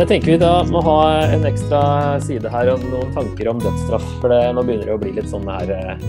Men jeg tenker vi da må ha en ekstra side her om noen tanker om dødsstraff. For det, nå begynner det å bli litt sånn her eh,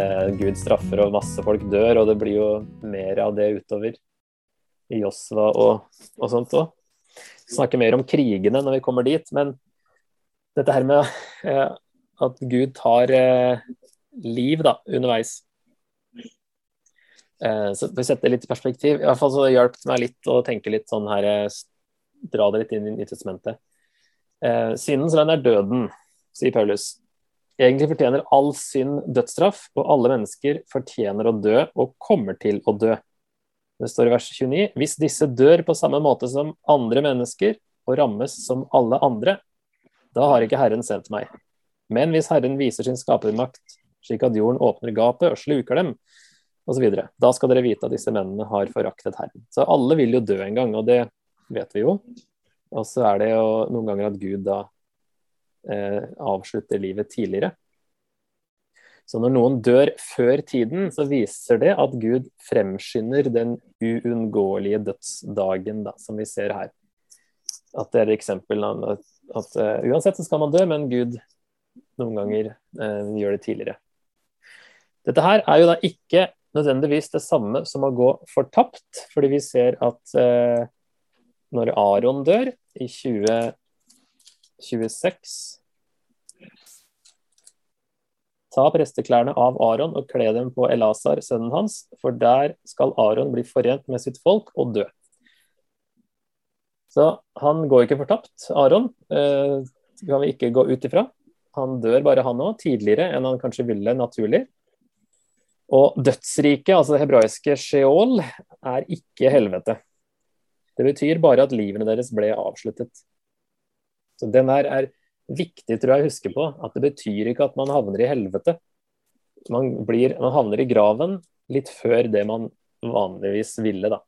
eh, Gud straffer og masse folk dør, og det blir jo mer av det utover i Josva og, og sånt òg. Snakke mer om krigene når vi kommer dit, men dette her med eh, at Gud tar eh, liv da, underveis Eh, så for å sette det litt i perspektiv, i hvert fall så hjalp det meg litt å tenke litt sånn her eh, Dra det litt inn i Nytestamentet. Eh, syndens lønn er døden, sier Paulus. Egentlig fortjener all synd dødsstraff, og alle mennesker fortjener å dø og kommer til å dø. Det står i vers 29.: Hvis disse dør på samme måte som andre mennesker og rammes som alle andre, da har ikke Herren sendt meg. Men hvis Herren viser sin skapermakt, slik at jorden åpner gapet og sluker dem, osv. Da skal dere vite at disse mennene har foraktet Herren. Så alle vil jo dø en gang, og det vet vi jo. Og så er det jo noen ganger at Gud da eh, avslutter livet tidligere. Så når noen dør før tiden, så viser det at Gud fremskynder den uunngåelige dødsdagen da, som vi ser her. At det er et eksempel at, at uh, uansett så skal man dø, men Gud noen ganger uh, gjør det tidligere. Dette her er jo da ikke nødvendigvis det samme som å gå fortapt, fordi vi ser at uh, når Aron dør i 2026 Ta presteklærne av Aron og kle dem på Elasar, sønnen hans, for der skal Aron bli forent med sitt folk og dø. Så han går ikke fortapt, Aron. Eh, kan vi ikke gå ut ifra. Han dør bare, han òg, tidligere enn han kanskje ville naturlig. Og dødsriket, altså det hebraiske sheol, er ikke helvete. Det betyr bare at livene deres ble avsluttet. Så Den her er viktig tror jeg å huske på. At det betyr ikke at man havner i helvete. Man, blir, man havner i graven litt før det man vanligvis ville, da.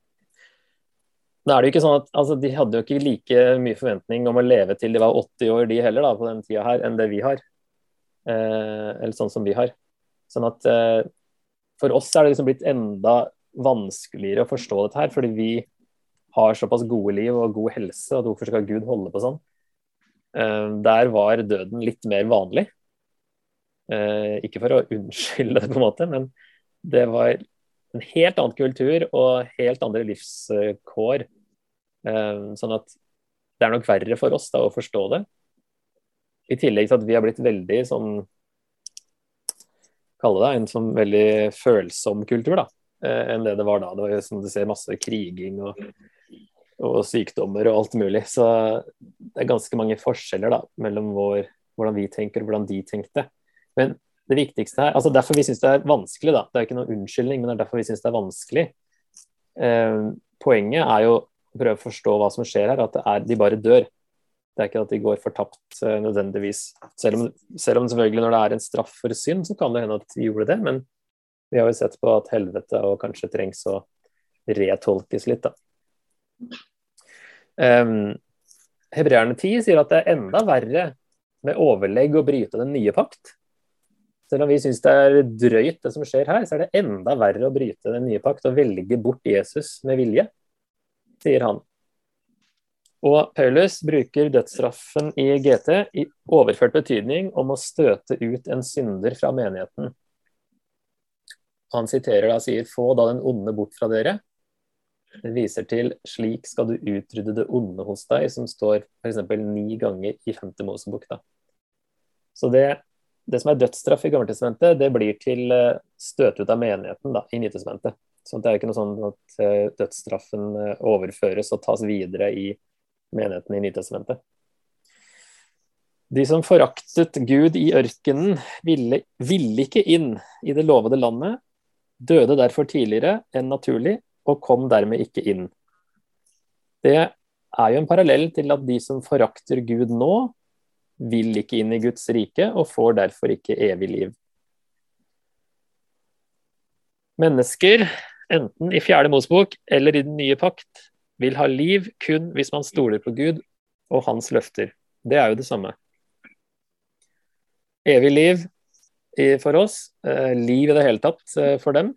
Da er det jo ikke sånn at, altså, De hadde jo ikke like mye forventning om å leve til de var 80 år, de heller, da, på den tida her, enn det vi har. Eh, eller sånn som vi har. Sånn at eh, For oss er det liksom blitt enda vanskeligere å forstå dette her, fordi vi har såpass gode liv og god helse, og hvorfor skal Gud holde på sånn? Eh, der var døden litt mer vanlig. Eh, ikke for å unnskylde det, på en måte, men det var en helt annen kultur og helt andre livskår. Eh, sånn at det er nok verre for oss da å forstå det. I tillegg til at vi har blitt veldig sånn Kalle det en sånn veldig følsom kultur, da. Enn det det var da. Det var jo som du ser masse kriging og og sykdommer og alt mulig. Så det er ganske mange forskjeller da, mellom vår, hvordan vi tenker og hvordan de tenkte. Men det viktigste her, altså derfor vi syns det er vanskelig, da. Det er ikke noen unnskyldning, men det er derfor vi syns det er vanskelig. Eh, poenget er jo å prøve å forstå hva som skjer her, at er, de bare dør. Det er ikke at de går fortapt eh, nødvendigvis. Selv om, selv om, selvfølgelig når det er en straff for synd, så kan det hende at de gjorde det. Men vi har jo sett på at helvete og kanskje trengs å retolkes litt, da. Um, Hebreerne 10 sier at det er enda verre med overlegg å bryte den nye pakt. Selv om vi syns det er drøyt det som skjer her, så er det enda verre å bryte den nye pakt og velge bort Jesus med vilje, sier han. Og Paulus bruker dødsstraffen i GT i overført betydning om å støte ut en synder fra menigheten. Han siterer da sier 'få da den onde bort fra dere', det viser til 'slik skal du utrydde det onde hos deg', som står f.eks. ni ganger i 5. Mosebok. Da. Så det, det, som er dødsstraff i Gammeltestamentet, det blir til eh, støt ut av menigheten da, i Nytestamentet. Så det er ikke noe sånn at eh, dødsstraffen eh, overføres og tas videre i menigheten i Nytestamentet. De som foraktet Gud i ørkenen, ville, ville ikke inn i det lovede landet, døde derfor tidligere enn naturlig og kom dermed ikke inn. Det er jo en parallell til at de som forakter Gud nå, vil ikke inn i Guds rike og får derfor ikke evig liv. Mennesker, enten i Fjerde Mosbok eller i Den nye pakt, vil ha liv kun hvis man stoler på Gud og hans løfter. Det er jo det samme. Evig liv for oss, eh, liv i det hele tatt eh, for dem,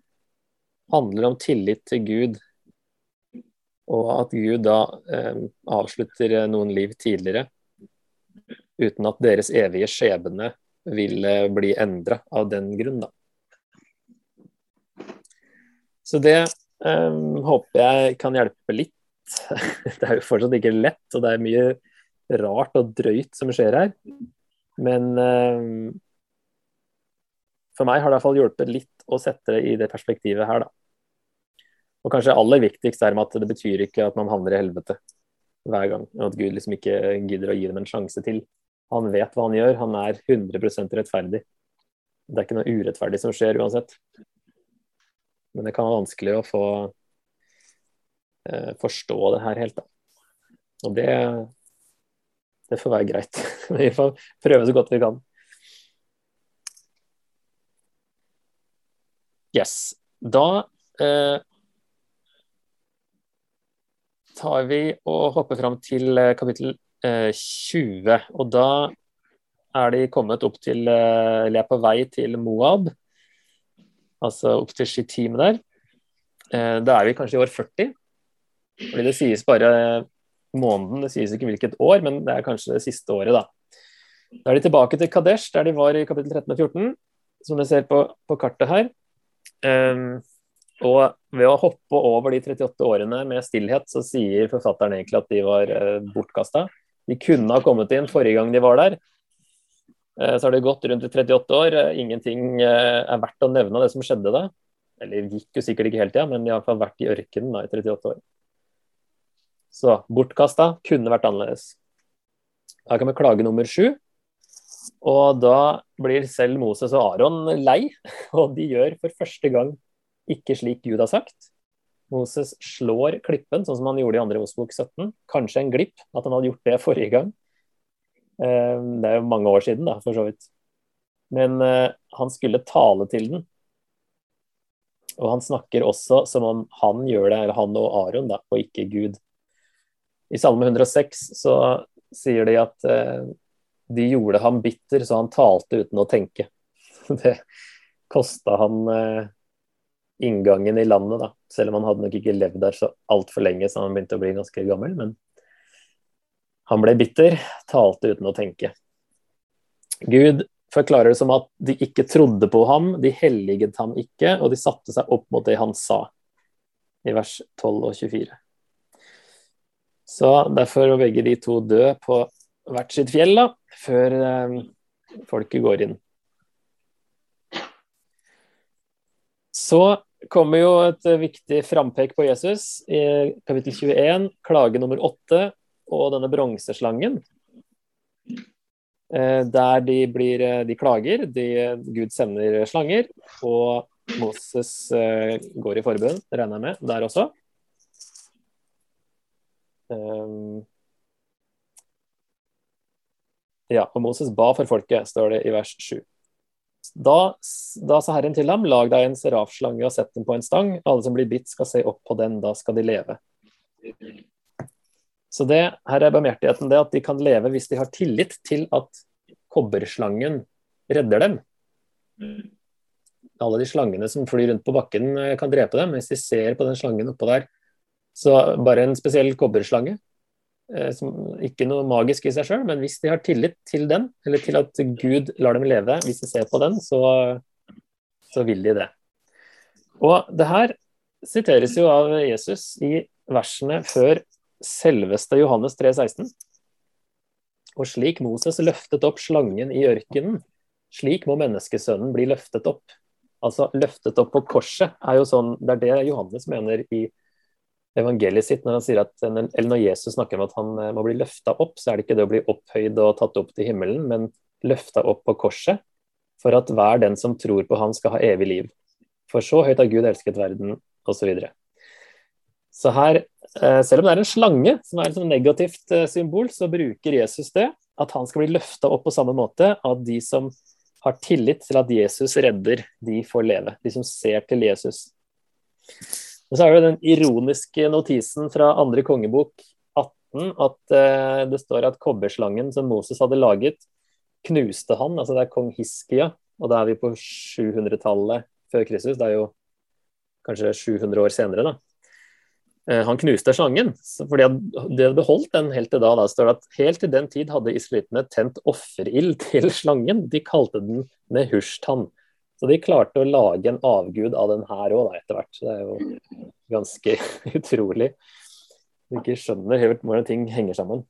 handler om tillit til Gud. Og at Gud da eh, avslutter noen liv tidligere uten at deres evige skjebne vil eh, bli endra av den grunn. Da. Så det eh, håper jeg kan hjelpe litt. det er jo fortsatt ikke lett, og det er mye rart og drøyt som skjer her. Men eh, for meg har det i hvert fall hjulpet litt å sette det i det perspektivet her, da. Og kanskje aller viktigst er med at det betyr ikke at man havner i helvete hver gang. Og at Gud liksom ikke gidder å gi dem en sjanse til. Han vet hva han gjør, han er 100% rettferdig. Det er ikke noe urettferdig som skjer uansett. Men det kan være vanskelig å få eh, forstå det her helt, da. Og det, det får være greit. vi får prøve så godt vi kan. Yes. Da eh, tar vi og hopper fram til eh, kapittel eh, 20. Og da er de kommet opp til eh, Eller er på vei til Moab, altså opp til Shittim der. Eh, da er vi kanskje i år 40. Fordi det sies bare måneden, det sies ikke hvilket år, men det er kanskje det siste året, da. Da er de tilbake til Kadesh, der de var i kapittel 13 og 14, som dere ser på, på kartet her. Um, og ved å hoppe over de 38 årene med stillhet, så sier forfatteren egentlig at de var uh, bortkasta. De kunne ha kommet inn forrige gang de var der. Uh, så har det gått rundt i 38 år. Uh, ingenting er verdt å nevne av det som skjedde da. Eller gikk jo sikkert ikke hele tida, men de har i hvert fall vært i ørkenen da, i 38 år. Så bortkasta kunne vært annerledes. Her kommer klage nummer sju. Og da blir selv Moses og Aron lei, og de gjør for første gang ikke slik Gud har sagt. Moses slår klippen, sånn som han gjorde i andre Osbok 17. Kanskje en glipp at han hadde gjort det forrige gang. Eh, det er jo mange år siden, da, for så vidt. Men eh, han skulle tale til den. Og han snakker også som om han gjør det, eller han og Aron, da, og ikke Gud. I Salme 106 så sier de at eh, de gjorde ham bitter, så han talte uten å tenke. Det kosta han inngangen i landet, da. Selv om han hadde nok ikke levd der så altfor lenge, så han begynte å bli ganske gammel. Men han ble bitter, talte uten å tenke. Gud forklarer det som at de ikke trodde på ham, de helliget ham ikke, og de satte seg opp mot det han sa, i vers 12 og 24. Så derfor må begge de to dø på hvert sitt fjell, da, før eh, folket går inn. Så kommer jo et eh, viktig frampek på Jesus i kapittel 21, klage nummer 8 og denne bronseslangen. Eh, der de, blir, eh, de klager, de, Gud sender slanger, og Moses går i forbund, regner jeg med, der også. Ja, og Moses ba for folket, står det i vers 7. Da, da, sa Herren til ham, lag deg en serafslange og sett den på en stang. Alle som blir bitt, skal se opp på den, da skal de leve. Så det, her er barmhjertigheten det at de kan leve hvis de har tillit til at kobberslangen redder dem. Alle de slangene som flyr rundt på bakken, eh, kan drepe dem. Hvis de ser på den slangen oppå der, så bare en spesiell kobberslange som ikke noe magisk i seg sjøl, men hvis de har tillit til den, eller til at Gud lar dem leve, hvis de ser på den, så, så vil de det. Og det her siteres jo av Jesus i versene før selveste Johannes 3,16. Og slik Moses løftet opp slangen i ørkenen, slik må menneskesønnen bli løftet opp. Altså løftet opp på korset er jo sånn, det er det Johannes mener i evangeliet sitt når han sier at, eller når Jesus snakker om at han eh, må bli løfta opp, så er det ikke det å bli opphøyd og tatt opp til himmelen, men løfta opp på korset for at hver den som tror på han skal ha evig liv. For så høyt har Gud elsket verden, osv. Så, videre. så her, eh, selv om det er en slange, som er et negativt eh, symbol, så bruker Jesus det, at han skal bli løfta opp på samme måte av de som har tillit til at Jesus redder, de får leve. De som ser til Jesus. Og så er det den ironiske notisen fra andre kongebok 18 at uh, det står at kobberslangen som Moses hadde laget, knuste han. Altså det er kong Hiskia, og da er vi på 700-tallet før Kristus. Det er jo kanskje 700 år senere, da. Eh, han knuste slangen, fordi de hadde beholdt den helt til da. Da står det at helt til den tid hadde israelittene tent offerild til slangen. De kalte den Nehushtan. Så de klarte å lage en avgud av den her òg etter hvert. Så det er jo ganske utrolig. Du ikke skjønner helt hvordan ting henger sammen.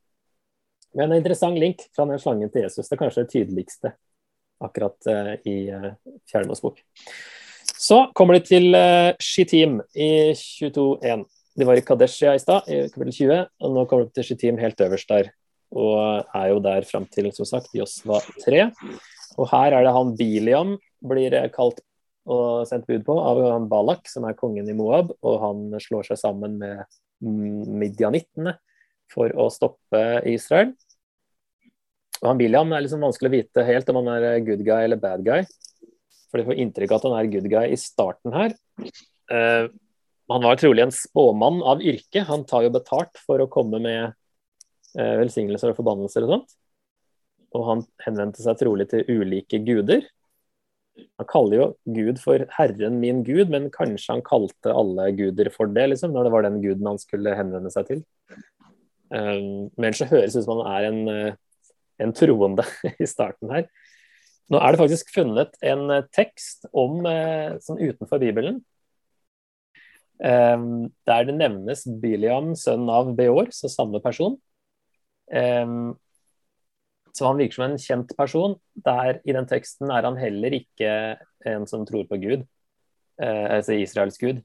Men en interessant link fra den slangen til Jesus. Det er kanskje det tydeligste akkurat uh, i uh, Mosebok. Så kommer de til uh, Shittim i 22.1. De var i Kadeshia i stad, i kapittel 20, og nå kommer de til Shittim helt øverst der. Og er jo der fram til, som sagt, Josva 3. Og her er det han Biliam blir kalt og sendt bud på av han Balak, som er kongen i Moab. Og han slår seg sammen med midjanittene for å stoppe Israel. Og han William er liksom vanskelig å vite helt om han er good guy eller bad guy. For de får inntrykk av at han er good guy i starten her. Uh, han var trolig en spåmann av yrke. Han tar jo betalt for å komme med uh, velsignelser og forbannelser og sånt. Og han henvendte seg trolig til ulike guder. Han kaller jo Gud for 'Herren min Gud', men kanskje han kalte alle guder for det, liksom, når det var den guden han skulle henvende seg til. Um, men så høres det ut som han er en, eh, en troende i starten her. Nå er det faktisk funnet en eh, tekst om, sånn utenfor Bibelen Um, der det nevnes Biliam, sønn av Beor, så samme person. Um, så han virker som en kjent person. Der I den teksten er han heller ikke en som tror på Gud, eh, altså Israels gud.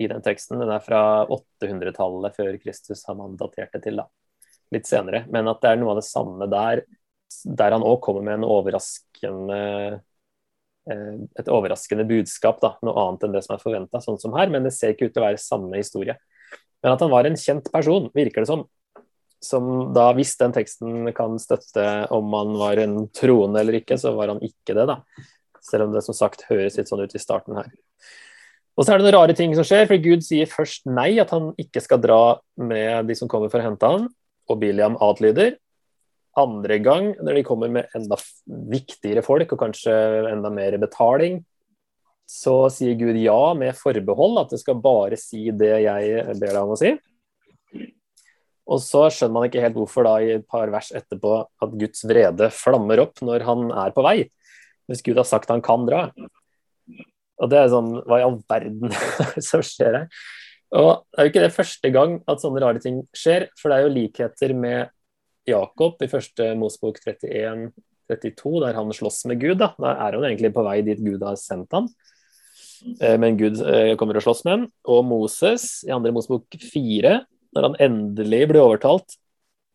I den teksten. Den er fra 800-tallet før Kristus har man datert det til. da, Litt senere. Men at det er noe av det samme der, der han òg kommer med en overraskende Eh, et overraskende budskap, da, noe annet enn det som er forventa, sånn som her. Men det ser ikke ut til å være samme historie. Men at han var en kjent person, virker det som. Som da, hvis den teksten kan støtte om han var en troende eller ikke, så var han ikke det, da. Selv om det som sagt høres litt sånn ut i starten her. Og så er det noen rare ting som skjer, for Gud sier først nei, at han ikke skal dra med de som kommer for å hente han, og Biliam adlyder andre gang, når de kommer med enda viktigere folk og kanskje enda mer betaling, så sier Gud ja med forbehold, at det skal bare si det jeg ber deg om å si. Og så skjønner man ikke helt hvorfor da i et par vers etterpå at Guds vrede flammer opp når han er på vei, hvis Gud har sagt han kan dra. Og det er sånn Hva i all verden som skjer her? Og det er jo ikke det første gang at sånne rare ting skjer, for det er jo likheter med Jakob i første Mosbok 31, 32, der han slåss med Gud. Da, da er han egentlig på vei dit Gud har sendt ham. Eh, men Gud eh, kommer og slåss med ham. Og Moses i andre Mosbok 4, når han endelig blir overtalt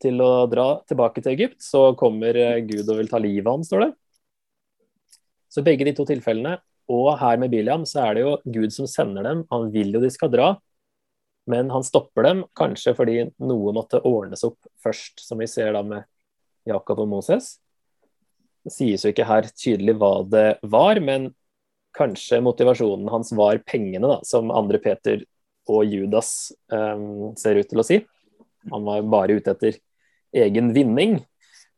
til å dra tilbake til Egypt, så kommer eh, Gud og vil ta livet av ham, står det. Så begge de to tilfellene, og her med Biliam, så er det jo Gud som sender dem. Han vil jo de skal dra, men han stopper dem, kanskje fordi noe måtte ordnes opp først, som vi ser da med Jakob og Moses. Det sies jo ikke her tydelig hva det var, men kanskje motivasjonen hans var pengene, da, som andre Peter og Judas um, ser ut til å si. Han var bare ute etter egen vinning,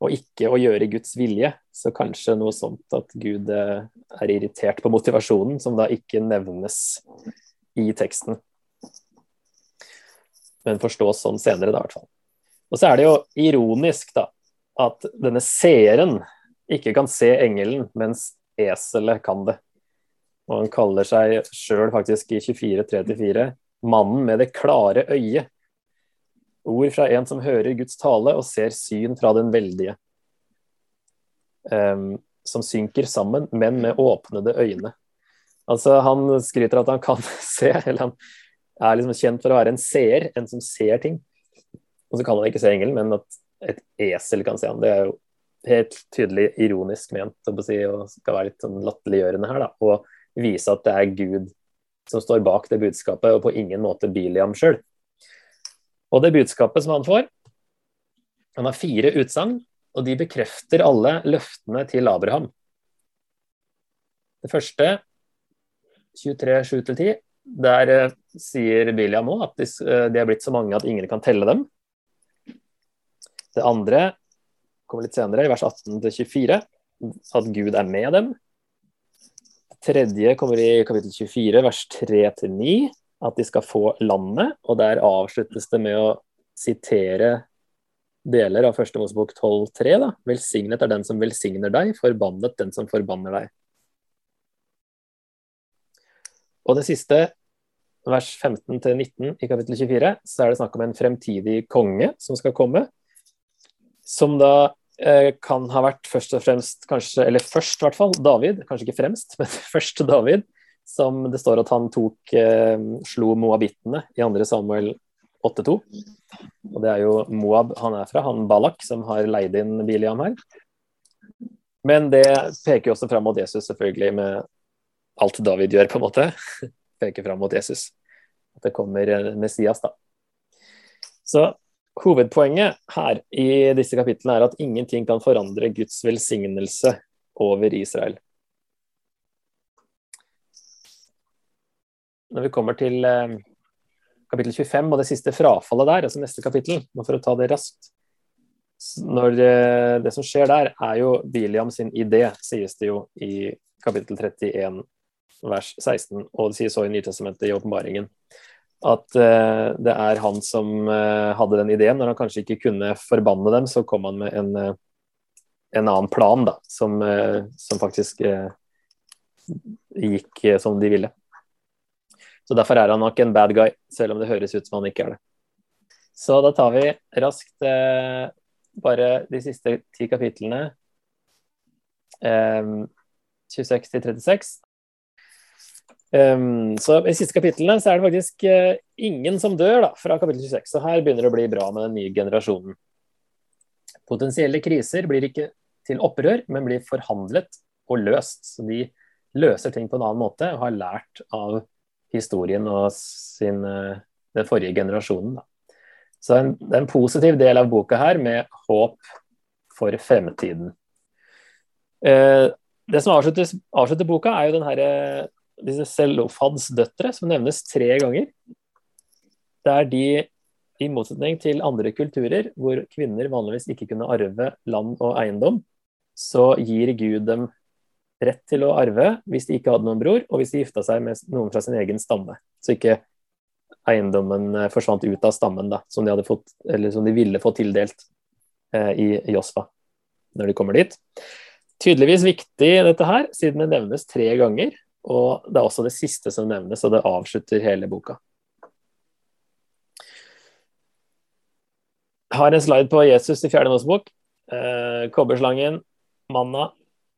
og ikke å gjøre Guds vilje. Så kanskje noe sånt at Gud uh, er irritert på motivasjonen, som da ikke nevnes i teksten men forstås sånn senere, da, i hvert fall. Og så er det jo ironisk, da, at denne seeren ikke kan se engelen, mens eselet kan det. Og han kaller seg sjøl faktisk i 24.34 mannen med det klare øyet. Ord fra en som hører Guds tale og ser syn fra den veldige. Um, som synker sammen, men med åpnede øyne. Altså, han skryter at han kan se, eller han er liksom kjent for å være en seer, en som ser ting. Og så kan han ikke se engelen, men at et esel kan se han. Det er jo helt tydelig ironisk ment å si, og skal være litt sånn latterliggjørende her. da, Og vise at det er Gud som står bak det budskapet, og på ingen måte Biliam sjøl. Og det budskapet som han får Han har fire utsagn, og de bekrefter alle løftene til Abraham. Det første, 23, 7-10, der eh, sier Biliam òg at eh, de er blitt så mange at ingen kan telle dem. Det andre kommer litt senere, i vers 18-24, at Gud er med dem. Tredje kommer i kapittel 24, vers 3-9, at de skal få landet, og der avsluttes det med å sitere deler av første Mosebok 12,3. da. Velsignet er den som velsigner deg, forbannet den som forbanner deg. Og det siste, vers 15-19 i kapittel 24, så er det snakk om en fremtidig konge som skal komme. Som da kan ha vært først og fremst, kanskje, eller først i hvert fall, David. Kanskje ikke fremst, men først David. Som det står at han tok, eh, slo moabittene i 2. Samuel 8-2. Og det er jo Moab han er fra, han Balak, som har leid inn Biliam her. Men det peker jo også fram mot Jesus, selvfølgelig, med alt David gjør, på en måte. Peker fram mot Jesus. At det kommer Messias, da. Så hovedpoenget her i disse kapitlene er at ingenting kan forandre Guds velsignelse over Israel. Når vi kommer til eh, kapittel 25 og det siste frafallet der, altså neste kapittel, for å ta det raskt når det, Det som skjer der, er jo Biliam sin idé, sies det jo i kapittel 31 vers 16, og det sies også i Nytestamentet i åpenbaringen. At uh, det er han som uh, hadde den ideen. Når han kanskje ikke kunne forbanne dem, så kom han med en, uh, en annen plan da, som, som faktisk gikk som de ville. Så Derfor er han nok en bad guy, selv om det høres ut som han ikke er det. Så da tar vi raskt bare de siste ti kapitlene. Eh, 26 til 36. Um, så I siste kapitlene så er det faktisk uh, ingen som dør da, fra kapittel 26. Så her begynner det å bli bra med den nye generasjonen. Potensielle kriser blir ikke til opprør, men blir forhandlet og løst. Så de løser ting på en annen måte og har lært av historien og sin, uh, den forrige generasjonen. Da. Så en, det er en positiv del av boka her med håp for fremtiden. Uh, det som avslutter, boka, er jo den herre disse Selofads døtre, som nevnes tre ganger. Der de, i motsetning til andre kulturer, hvor kvinner vanligvis ikke kunne arve land og eiendom, så gir Gud dem rett til å arve hvis de ikke hadde noen bror, og hvis de gifta seg med noen fra sin egen stamme. Så ikke eiendommen eh, forsvant ut av stammen, da, som de, fått, som de ville få tildelt eh, i Josfa når de kommer dit. Tydeligvis viktig dette her, siden det nevnes tre ganger. Og det er også det siste som nevnes, og det avslutter hele boka. Jeg har en slide på Jesus i Fjerde Mosebok. Eh, kobberslangen, manna,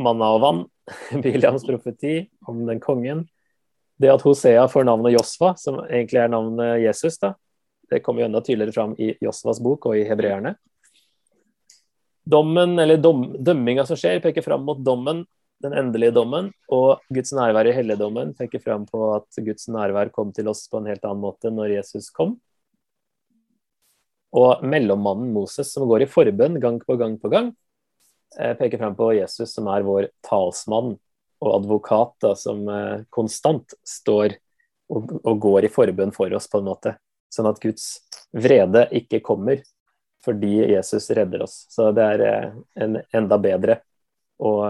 manna og vann. Biliams profeti om den kongen. Det at Hosea får navnet Josfa, som egentlig er navnet Jesus, da, det kommer jo enda tydeligere fram i Josvas bok og i hebreerne. Dommen, eller dom, dømminga som skjer, peker fram mot dommen, den endelige dommen, og Guds nærvær i helligdommen peker fram på at Guds nærvær kom til oss på en helt annen måte når Jesus kom. Og mellommannen Moses, som går i forbønn gang på gang på gang, Eh, peker frem på Jesus som er vår talsmann og advokat, da, som eh, konstant står og, og, går i forbønn for oss, på en måte. Sånn at Guds vrede ikke kommer fordi Jesus redder oss. Så det er eh, en enda bedre og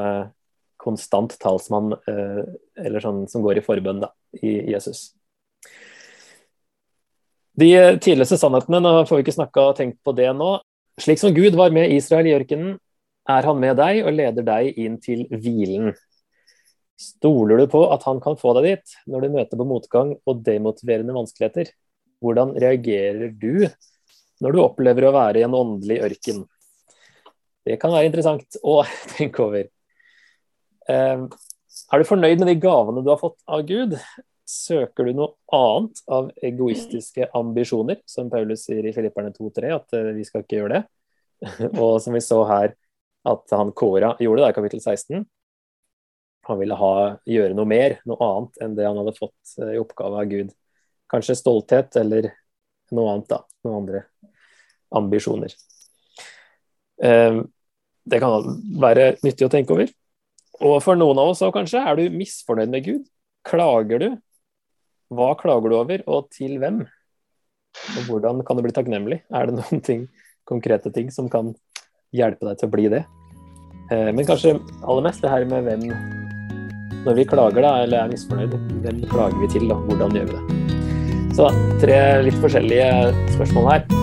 konstant talsmann eller sånn som går i forbønn da, i Jesus. De tidligste sannhetene, nå får vi ikke snakka og tenkt på det nå. Slik som Gud var med Israel i ørkenen, er han med deg og leder deg inn til hvilen. Stoler du på at han kan få deg dit når du møter på motgang og demotiverende vanskeligheter? Hvordan reagerer du når du opplever å være i en åndelig ørken? Det kan være interessant å tenke over. Eh, er du fornøyd med de gavene du har fått av Gud? Søker du noe annet av egoistiske ambisjoner, som Paulus sier i Filipperne 2-3, at eh, vi skal ikke gjøre det? Og som vi så her, at han Kåra gjorde det i kapittel 16. Han ville ha, gjøre noe mer, noe annet enn det han hadde fått eh, i oppgave av Gud. Kanskje stolthet eller noe annet, da. Noen andre ambisjoner. Det kan være nyttig å tenke over. Og for noen av oss òg, kanskje, er du misfornøyd med Gud? Klager du? Hva klager du over, og til hvem? Og hvordan kan du bli takknemlig? Er det noen ting, konkrete ting som kan hjelpe deg til å bli det. Eh, men kanskje aller mest det her med hvem Når vi klager da, eller er misfornøyd, hvem klager vi til, da? Hvordan gjør vi det? Så tre litt forskjellige spørsmål her.